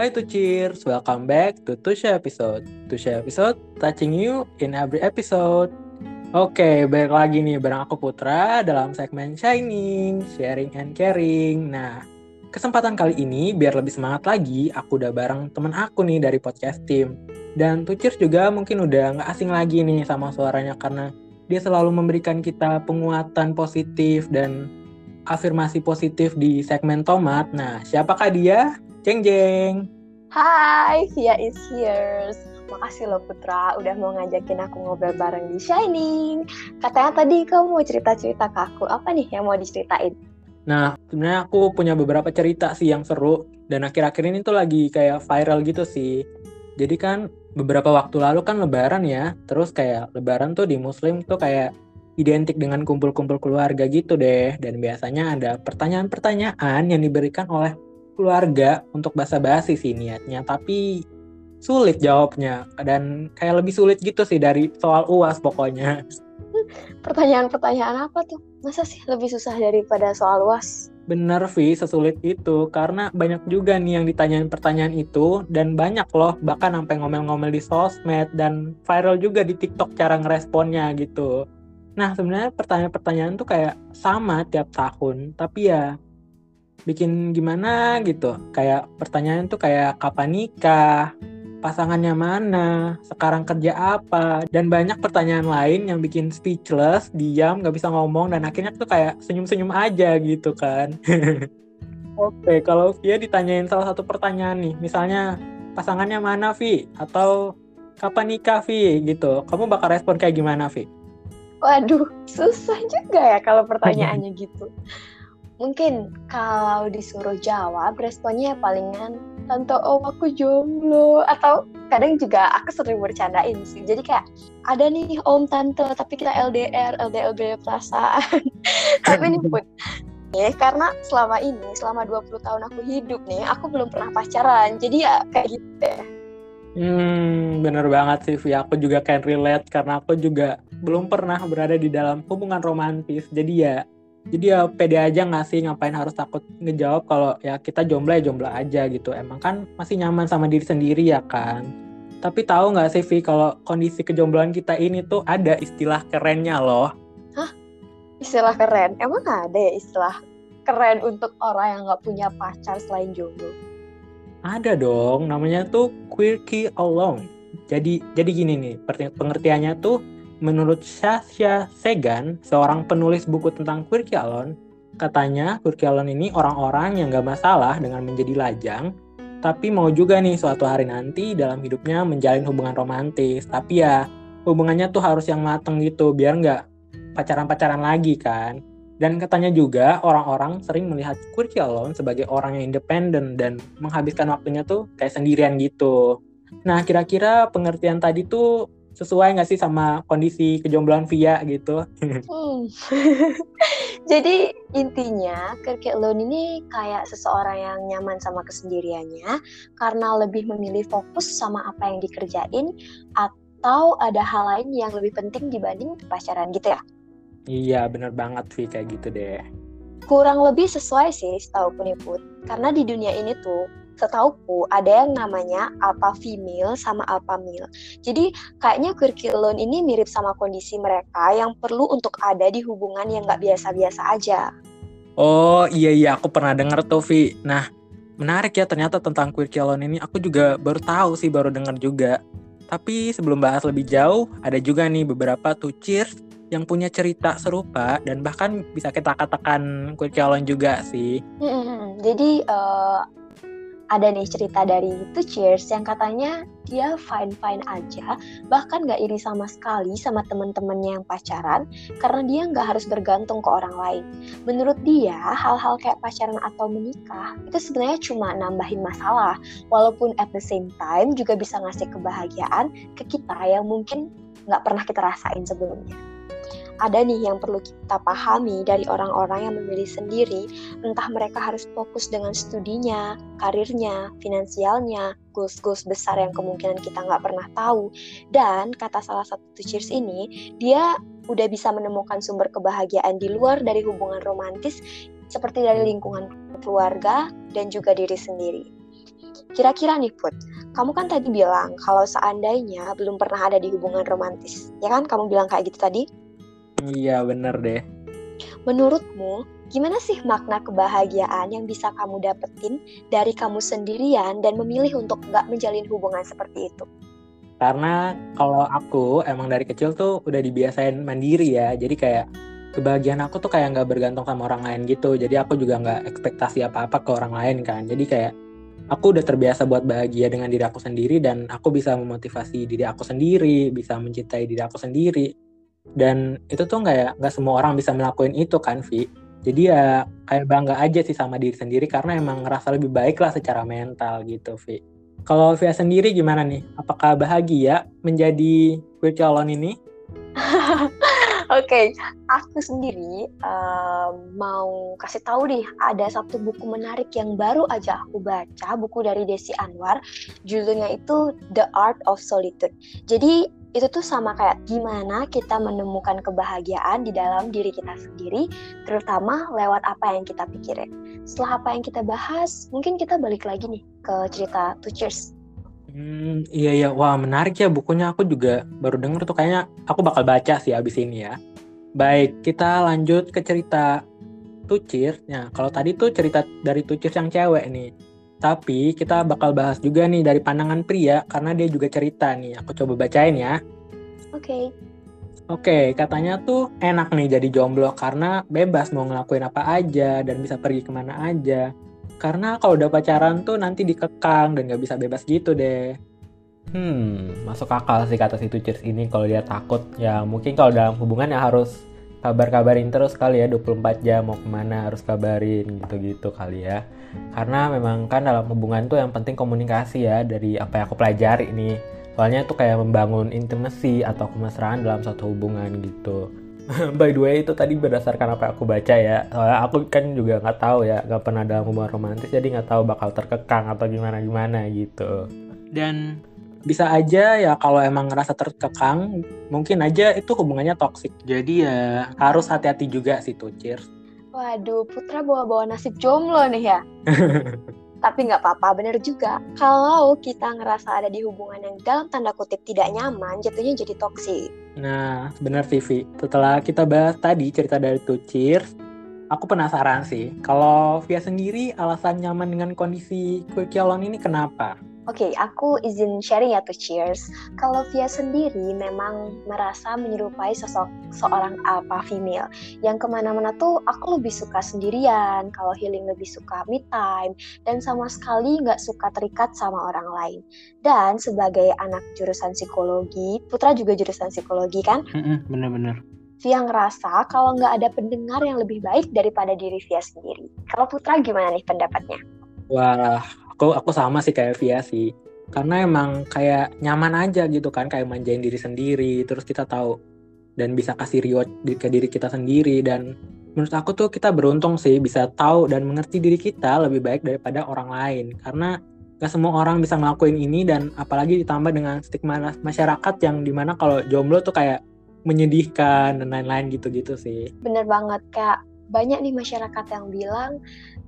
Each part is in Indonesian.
Hai to cheers, welcome back to Tusha episode. Tusha episode touching you in every episode. Oke, balik lagi nih bareng aku Putra dalam segmen Shining, Sharing and Caring. Nah, kesempatan kali ini biar lebih semangat lagi, aku udah bareng temen aku nih dari podcast team. Dan Tuchir juga mungkin udah nggak asing lagi nih sama suaranya karena dia selalu memberikan kita penguatan positif dan afirmasi positif di segmen tomat. Nah, siapakah dia? Jeng jeng. Hai, Via is here. Makasih loh Putra udah mau ngajakin aku ngobrol bareng di Shining. Katanya tadi kamu mau cerita-cerita ke aku. Apa nih yang mau diceritain? Nah, sebenarnya aku punya beberapa cerita sih yang seru dan akhir-akhir ini tuh lagi kayak viral gitu sih. Jadi kan beberapa waktu lalu kan lebaran ya, terus kayak lebaran tuh di muslim tuh kayak identik dengan kumpul-kumpul keluarga gitu deh dan biasanya ada pertanyaan-pertanyaan yang diberikan oleh keluarga untuk basa-basi sih niatnya, tapi sulit jawabnya dan kayak lebih sulit gitu sih dari soal UAS pokoknya. Pertanyaan-pertanyaan apa tuh? Masa sih lebih susah daripada soal UAS? Bener Vi, sesulit itu karena banyak juga nih yang ditanyain pertanyaan itu dan banyak loh bahkan sampai ngomel-ngomel di sosmed dan viral juga di TikTok cara ngeresponnya gitu. Nah sebenarnya pertanyaan-pertanyaan tuh kayak sama tiap tahun, tapi ya bikin gimana gitu. Kayak pertanyaan tuh kayak kapan nikah, pasangannya mana, sekarang kerja apa, dan banyak pertanyaan lain yang bikin speechless, diam, nggak bisa ngomong, dan akhirnya tuh kayak senyum-senyum aja gitu kan. Oke, kalau Via ditanyain salah satu pertanyaan nih, misalnya pasangannya mana Vi, atau kapan nikah Vi? gitu, kamu bakal respon kayak gimana Vi? Waduh, susah juga ya kalau pertanyaannya gitu mungkin kalau disuruh jawab responnya palingan tante om aku jomblo. Atau kadang juga aku sering bercandain sih. Jadi kayak ada nih om tante tapi kita LDR LDR perasaan. Tapi ini pun ya karena selama ini selama 20 tahun aku hidup nih aku belum pernah pacaran. Jadi ya kayak gitu deh. Hmm, bener banget sih, Vi. Aku juga kayak relate karena aku juga belum pernah berada di dalam hubungan romantis. Jadi ya jadi ya pede aja nggak sih ngapain harus takut ngejawab kalau ya kita jomblo ya jomblo aja gitu. Emang kan masih nyaman sama diri sendiri ya kan. Tapi tahu nggak sih Vi kalau kondisi kejombloan kita ini tuh ada istilah kerennya loh. Hah? Istilah keren? Emang ada ya istilah keren untuk orang yang nggak punya pacar selain jomblo? Ada dong namanya tuh quirky alone. Jadi jadi gini nih pengertiannya tuh Menurut Sasha Segan, seorang penulis buku tentang queer alone, katanya queer alone ini orang-orang yang gak masalah dengan menjadi lajang, tapi mau juga nih suatu hari nanti dalam hidupnya menjalin hubungan romantis. Tapi ya hubungannya tuh harus yang mateng gitu, biar nggak pacaran-pacaran lagi kan. Dan katanya juga orang-orang sering melihat queer alone sebagai orang yang independen dan menghabiskan waktunya tuh kayak sendirian gitu. Nah, kira-kira pengertian tadi tuh sesuai nggak sih sama kondisi kejombloan Via gitu? Hmm. Jadi intinya Kirky Alone ini kayak seseorang yang nyaman sama kesendiriannya karena lebih memilih fokus sama apa yang dikerjain atau ada hal lain yang lebih penting dibanding pacaran gitu ya? Iya bener banget Vi kayak gitu deh. Kurang lebih sesuai sih setahu Put. Karena di dunia ini tuh setauku ada yang namanya alpha female sama alpha male. Jadi kayaknya quirky alone ini mirip sama kondisi mereka yang perlu untuk ada di hubungan yang nggak biasa-biasa aja. Oh iya iya aku pernah dengar tuh Vi. Nah menarik ya ternyata tentang quirky alone ini aku juga baru tahu sih baru dengar juga. Tapi sebelum bahas lebih jauh ada juga nih beberapa tuh cheers yang punya cerita serupa dan bahkan bisa kita katakan quirky alone juga sih. Mm -hmm. Jadi uh, ada nih cerita dari Two Cheers yang katanya dia fine-fine aja, bahkan gak iri sama sekali sama temen-temennya yang pacaran, karena dia gak harus bergantung ke orang lain. Menurut dia, hal-hal kayak pacaran atau menikah, itu sebenarnya cuma nambahin masalah, walaupun at the same time juga bisa ngasih kebahagiaan ke kita yang mungkin gak pernah kita rasain sebelumnya ada nih yang perlu kita pahami dari orang-orang yang memilih sendiri, entah mereka harus fokus dengan studinya, karirnya, finansialnya, goals-goals besar yang kemungkinan kita nggak pernah tahu. Dan kata salah satu cheers ini, dia udah bisa menemukan sumber kebahagiaan di luar dari hubungan romantis seperti dari lingkungan keluarga dan juga diri sendiri. Kira-kira nih Put, kamu kan tadi bilang kalau seandainya belum pernah ada di hubungan romantis, ya kan? Kamu bilang kayak gitu tadi? Iya, bener deh. Menurutmu, gimana sih makna kebahagiaan yang bisa kamu dapetin dari kamu sendirian dan memilih untuk nggak menjalin hubungan seperti itu? Karena kalau aku emang dari kecil tuh udah dibiasain mandiri ya, jadi kayak kebahagiaan aku tuh kayak nggak bergantung sama orang lain gitu. Jadi aku juga nggak ekspektasi apa-apa ke orang lain kan. Jadi kayak aku udah terbiasa buat bahagia dengan diri aku sendiri dan aku bisa memotivasi diri aku sendiri, bisa mencintai diri aku sendiri. Dan itu tuh nggak nggak semua orang bisa melakukan itu kan, Vi. Jadi ya kayak bangga aja sih sama diri sendiri karena emang ngerasa lebih baik lah secara mental gitu, Vi. Kalau Via sendiri gimana nih? Apakah bahagia menjadi virtual alone ini? Oke, okay. aku sendiri um, mau kasih tahu nih ada satu buku menarik yang baru aja aku baca, buku dari Desi Anwar, judulnya itu The Art of Solitude. Jadi itu tuh sama kayak gimana kita menemukan kebahagiaan di dalam diri kita sendiri, terutama lewat apa yang kita pikirin. Setelah apa yang kita bahas, mungkin kita balik lagi nih ke cerita Two Cheers Hmm, iya iya, wah menarik ya bukunya. Aku juga baru denger tuh kayaknya aku bakal baca sih abis ini ya. Baik, kita lanjut ke cerita Tucir. Nah, kalau tadi tuh cerita dari Tucir yang cewek nih. Tapi kita bakal bahas juga nih dari pandangan pria karena dia juga cerita nih. Aku coba bacain ya. Oke. Okay. Oke, katanya tuh enak nih jadi jomblo karena bebas mau ngelakuin apa aja dan bisa pergi ke mana aja. Karena kalau udah pacaran tuh nanti dikekang dan gak bisa bebas gitu deh. Hmm, masuk akal sih kata si Tuchers ini kalau dia takut. Ya mungkin kalau dalam hubungan ya harus kabar-kabarin terus kali ya 24 jam mau ke mana harus kabarin gitu-gitu kali ya. Karena memang kan dalam hubungan tuh yang penting komunikasi ya dari apa yang aku pelajari nih. Soalnya tuh kayak membangun intimasi atau kemesraan dalam satu hubungan gitu. by the way itu tadi berdasarkan apa yang aku baca ya soalnya aku kan juga nggak tahu ya nggak pernah dalam hubungan romantis jadi nggak tahu bakal terkekang atau gimana gimana gitu dan bisa aja ya kalau emang ngerasa terkekang mungkin aja itu hubungannya toksik jadi ya harus hati-hati juga sih tuh cheers. Waduh Putra bawa-bawa nasib jomblo nih ya. Tapi nggak apa-apa bener juga. Kalau kita ngerasa ada di hubungan yang dalam tanda kutip tidak nyaman jatuhnya jadi toksik nah bener Vivi setelah kita bahas tadi cerita dari Two Cheers aku penasaran sih kalau Via sendiri alasan nyaman dengan kondisi Quickie ini kenapa Oke, okay, aku izin sharing ya tuh cheers. Kalau Via sendiri memang merasa menyerupai sosok seorang alpha female yang ke mana-mana tuh aku lebih suka sendirian, kalau healing lebih suka me time, dan sama sekali nggak suka terikat sama orang lain. Dan sebagai anak jurusan psikologi, Putra juga jurusan psikologi kan? Bener-bener. Via ngerasa kalau nggak ada pendengar yang lebih baik daripada diri Via sendiri. Kalau Putra gimana nih pendapatnya? Wah, aku aku sama sih kayak Via sih. Karena emang kayak nyaman aja gitu kan kayak manjain diri sendiri terus kita tahu dan bisa kasih reward ke diri kita sendiri. Dan menurut aku tuh kita beruntung sih bisa tahu dan mengerti diri kita lebih baik daripada orang lain. Karena gak semua orang bisa ngelakuin ini dan apalagi ditambah dengan stigma masyarakat yang di mana kalau jomblo tuh kayak menyedihkan dan lain-lain gitu-gitu sih. Bener banget kak banyak nih masyarakat yang bilang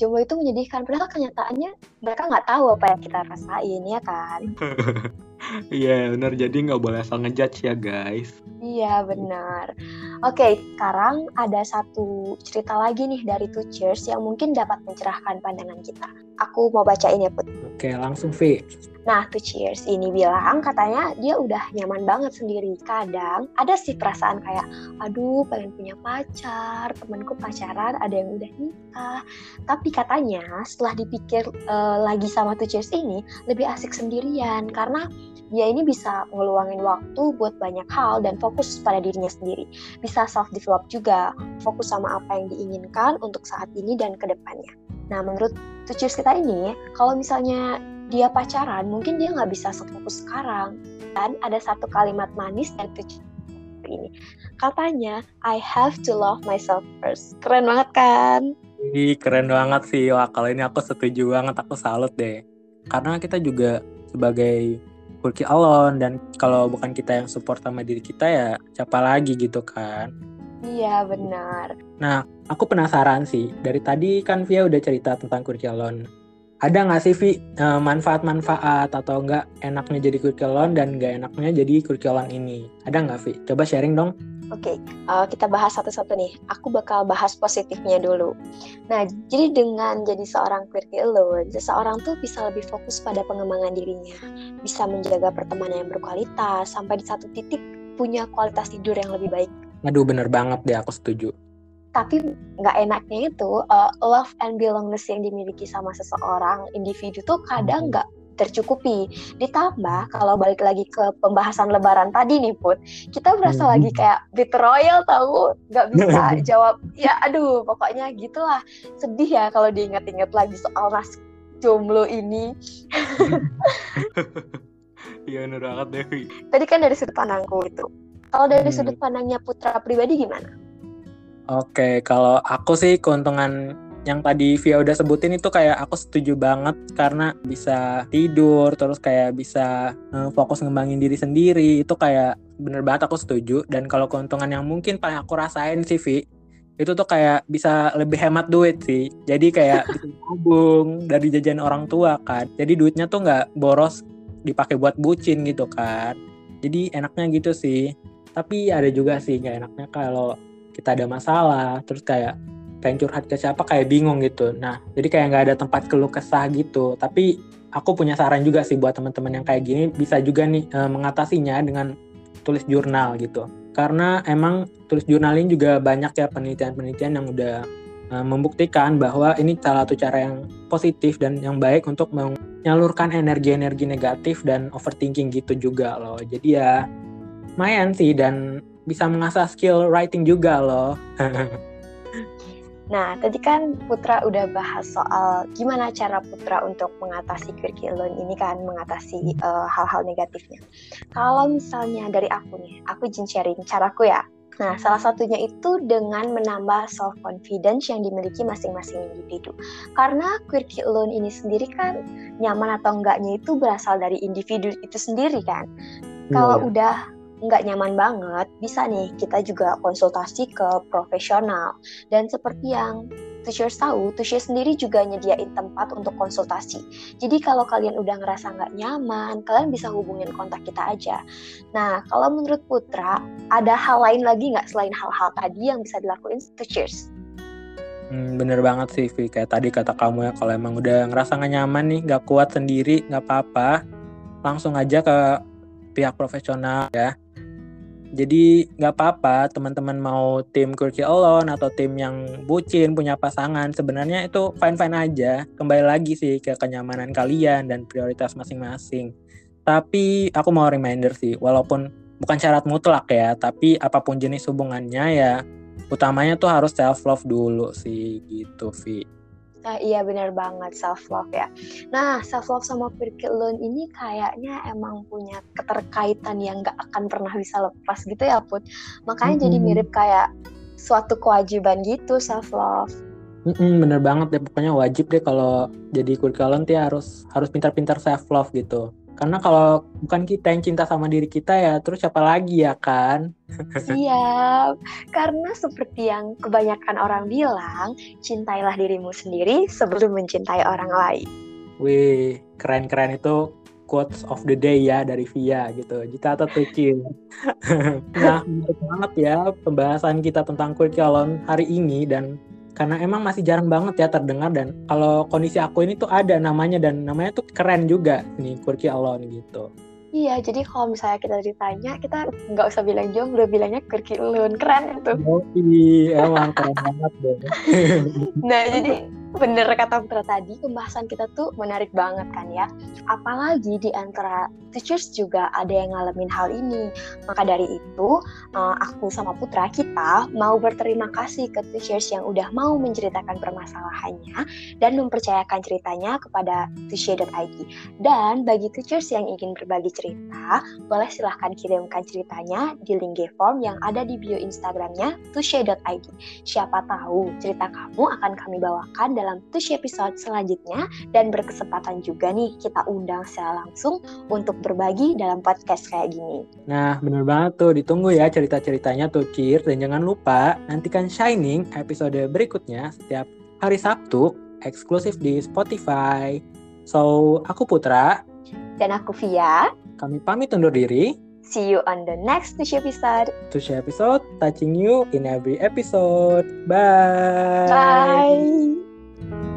jomblo itu menyedihkan. Padahal kenyataannya mereka nggak tahu apa yang kita rasain ya kan iya benar. Jadi nggak boleh asal ngejudge ya guys. Iya benar. Oke sekarang ada satu cerita lagi nih dari Two Cheers yang mungkin dapat mencerahkan pandangan kita. Aku mau bacain ya Put. Oke langsung V Nah, tuh Cheers ini bilang katanya dia udah nyaman banget sendiri. Kadang ada sih perasaan kayak, aduh pengen punya pacar, temanku pacaran, ada yang udah nikah. Tapi katanya setelah dipikir uh, lagi sama tuh Cheers ini, lebih asik sendirian karena dia ini bisa ngeluangin waktu buat banyak hal dan fokus pada dirinya sendiri. Bisa self develop juga, fokus sama apa yang diinginkan untuk saat ini dan ke depannya. Nah, menurut Cheers kita ini, kalau misalnya dia pacaran, mungkin dia nggak bisa sefokus sekarang. Dan ada satu kalimat manis dari tujuh ini. Katanya, I have to love myself first. Keren banget kan? Ih, keren banget sih. Wah, kalau ini aku setuju banget. Aku salut deh. Karena kita juga sebagai quirky alone dan kalau bukan kita yang support sama diri kita ya siapa lagi gitu kan. Iya, benar. Nah, aku penasaran sih. Dari tadi kan Via udah cerita tentang quirky alone ada nggak sih Vi eh, manfaat-manfaat atau enggak enaknya jadi kurkelon dan nggak enaknya jadi kurkelon ini? Ada nggak Vi? Coba sharing dong. Oke, uh, kita bahas satu-satu nih. Aku bakal bahas positifnya dulu. Nah, jadi dengan jadi seorang quirky alone, seseorang tuh bisa lebih fokus pada pengembangan dirinya, bisa menjaga pertemanan yang berkualitas, sampai di satu titik punya kualitas tidur yang lebih baik. Aduh, bener banget deh, aku setuju. Tapi nggak enaknya itu, uh, love and belongingness yang dimiliki sama seseorang individu tuh kadang nggak tercukupi. Ditambah kalau balik lagi ke pembahasan lebaran tadi nih Put, kita berasa Hmm. lagi kayak bitter royal tahu, nggak bisa jawab. Ya aduh, pokoknya gitulah. Sedih ya kalau diingat-ingat lagi soal nas jomblo ini. Iya bener banget Devi. Tadi kan dari sudut pandangku itu. Kalau dari Hmm. sudut pandangnya Putra pribadi gimana? Oke, kalau aku sih keuntungan yang tadi Via udah sebutin itu kayak aku setuju banget karena bisa tidur terus kayak bisa eh, fokus ngembangin diri sendiri. Itu kayak bener banget aku setuju. Dan kalau keuntungan yang mungkin paling aku rasain sih Vi itu tuh kayak bisa lebih hemat duit sih. Jadi kayak bisa nabung dari jajan orang tua kan. Jadi duitnya tuh nggak boros dipakai buat bucin gitu kan. Jadi enaknya gitu sih. Tapi ada juga sih nggak enaknya kalau kita ada masalah terus kayak pengen curhat ke siapa kayak bingung gitu. Nah jadi kayak nggak ada tempat keluh kesah gitu. Tapi aku punya saran juga sih buat teman-teman yang kayak gini bisa juga nih eh, mengatasinya dengan tulis jurnal gitu. Karena emang tulis jurnal ini juga banyak ya penelitian-penelitian yang udah eh, membuktikan bahwa ini salah satu cara yang positif dan yang baik untuk menyalurkan energi-energi negatif dan overthinking gitu juga loh. Jadi ya lumayan sih dan bisa mengasah skill writing juga loh Nah, tadi kan Putra udah bahas soal gimana cara Putra untuk mengatasi quirky alone ini kan, mengatasi uh, hal-hal negatifnya. Kalau misalnya dari aku nih, aku izin sharing caraku ya. Nah, salah satunya itu dengan menambah self confidence yang dimiliki masing-masing individu. Karena quirky alone ini sendiri kan nyaman atau enggaknya itu berasal dari individu itu sendiri kan. Kalau Iya. udah nggak nyaman banget, bisa nih kita juga konsultasi ke profesional. Dan seperti yang Tushers tahu, Tushers sendiri juga nyediain tempat untuk konsultasi. Jadi kalau kalian udah ngerasa nggak nyaman, kalian bisa hubungin kontak kita aja. Nah, kalau menurut Putra, ada hal lain lagi nggak selain hal-hal tadi yang bisa dilakuin Tushers? Hmm, bener banget sih Vi kayak tadi kata kamu ya kalau emang udah ngerasa gak nyaman nih nggak kuat sendiri nggak apa-apa langsung aja ke pihak profesional ya jadi nggak apa-apa teman-teman mau tim quirky alone atau tim yang bucin punya pasangan sebenarnya itu fine fine aja. Kembali lagi sih ke kenyamanan kalian dan prioritas masing-masing. Tapi aku mau reminder sih walaupun bukan syarat mutlak ya tapi apa pun jenis hubungannya ya utamanya tuh harus self love dulu sih gitu Vi Nah, iya benar banget self love ya. Nah, self love sama alone ini kayaknya emang punya keterkaitan yang nggak akan pernah bisa lepas gitu ya, Put. Makanya jadi Mm-mm. mirip kayak suatu kewajiban gitu self love. Mm-mm, bener banget deh pokoknya wajib deh kalau jadi kurkelon tuh ya harus harus pintar-pintar self love gitu karena kalau bukan kita yang cinta sama diri kita ya terus siapa lagi ya kan Siap. Karena seperti yang kebanyakan orang bilang, cintailah dirimu sendiri sebelum mencintai orang lain. wih keren-keren itu quotes of the day ya dari Via gitu tuh Cil nah menarik banget ya pembahasan kita tentang kurkelon hari ini dan karena emang masih jarang banget ya terdengar dan kalau kondisi aku ini tuh ada namanya dan namanya tuh keren juga nih Quirky Alone gitu. Iya, jadi kalau misalnya kita ditanya, kita nggak usah bilang jomblo, bilangnya quirky alone. Keren itu. Oh iya, emang keren banget deh. Nah, jadi bener kata Putra tadi, pembahasan kita tuh menarik banget kan ya. Apalagi di antara teachers juga ada yang ngalamin hal ini. Maka dari itu, uh, aku sama Putra kita mau berterima kasih ke teachers yang udah mau menceritakan permasalahannya dan mempercayakan ceritanya kepada tushy.id. Dan bagi teachers yang ingin berbagi cerita, boleh silahkan kirimkan ceritanya di link form yang ada di bio Instagramnya tushy.id. Siapa tahu cerita kamu akan kami bawakan dalam Tushy episode selanjutnya dan berkesempatan juga nih kita undang secara langsung untuk berbagi dalam podcast kayak gini. Nah, bener banget tuh. Ditunggu ya cerita-ceritanya tuh, Cir. Dan jangan lupa, nantikan Shining episode berikutnya setiap hari Sabtu eksklusif di Spotify. So, aku Putra. Dan aku Via. Kami pamit undur diri. See you on the next Tushy episode. Tushy episode, touching you in every episode. Bye. Bye. Thank you.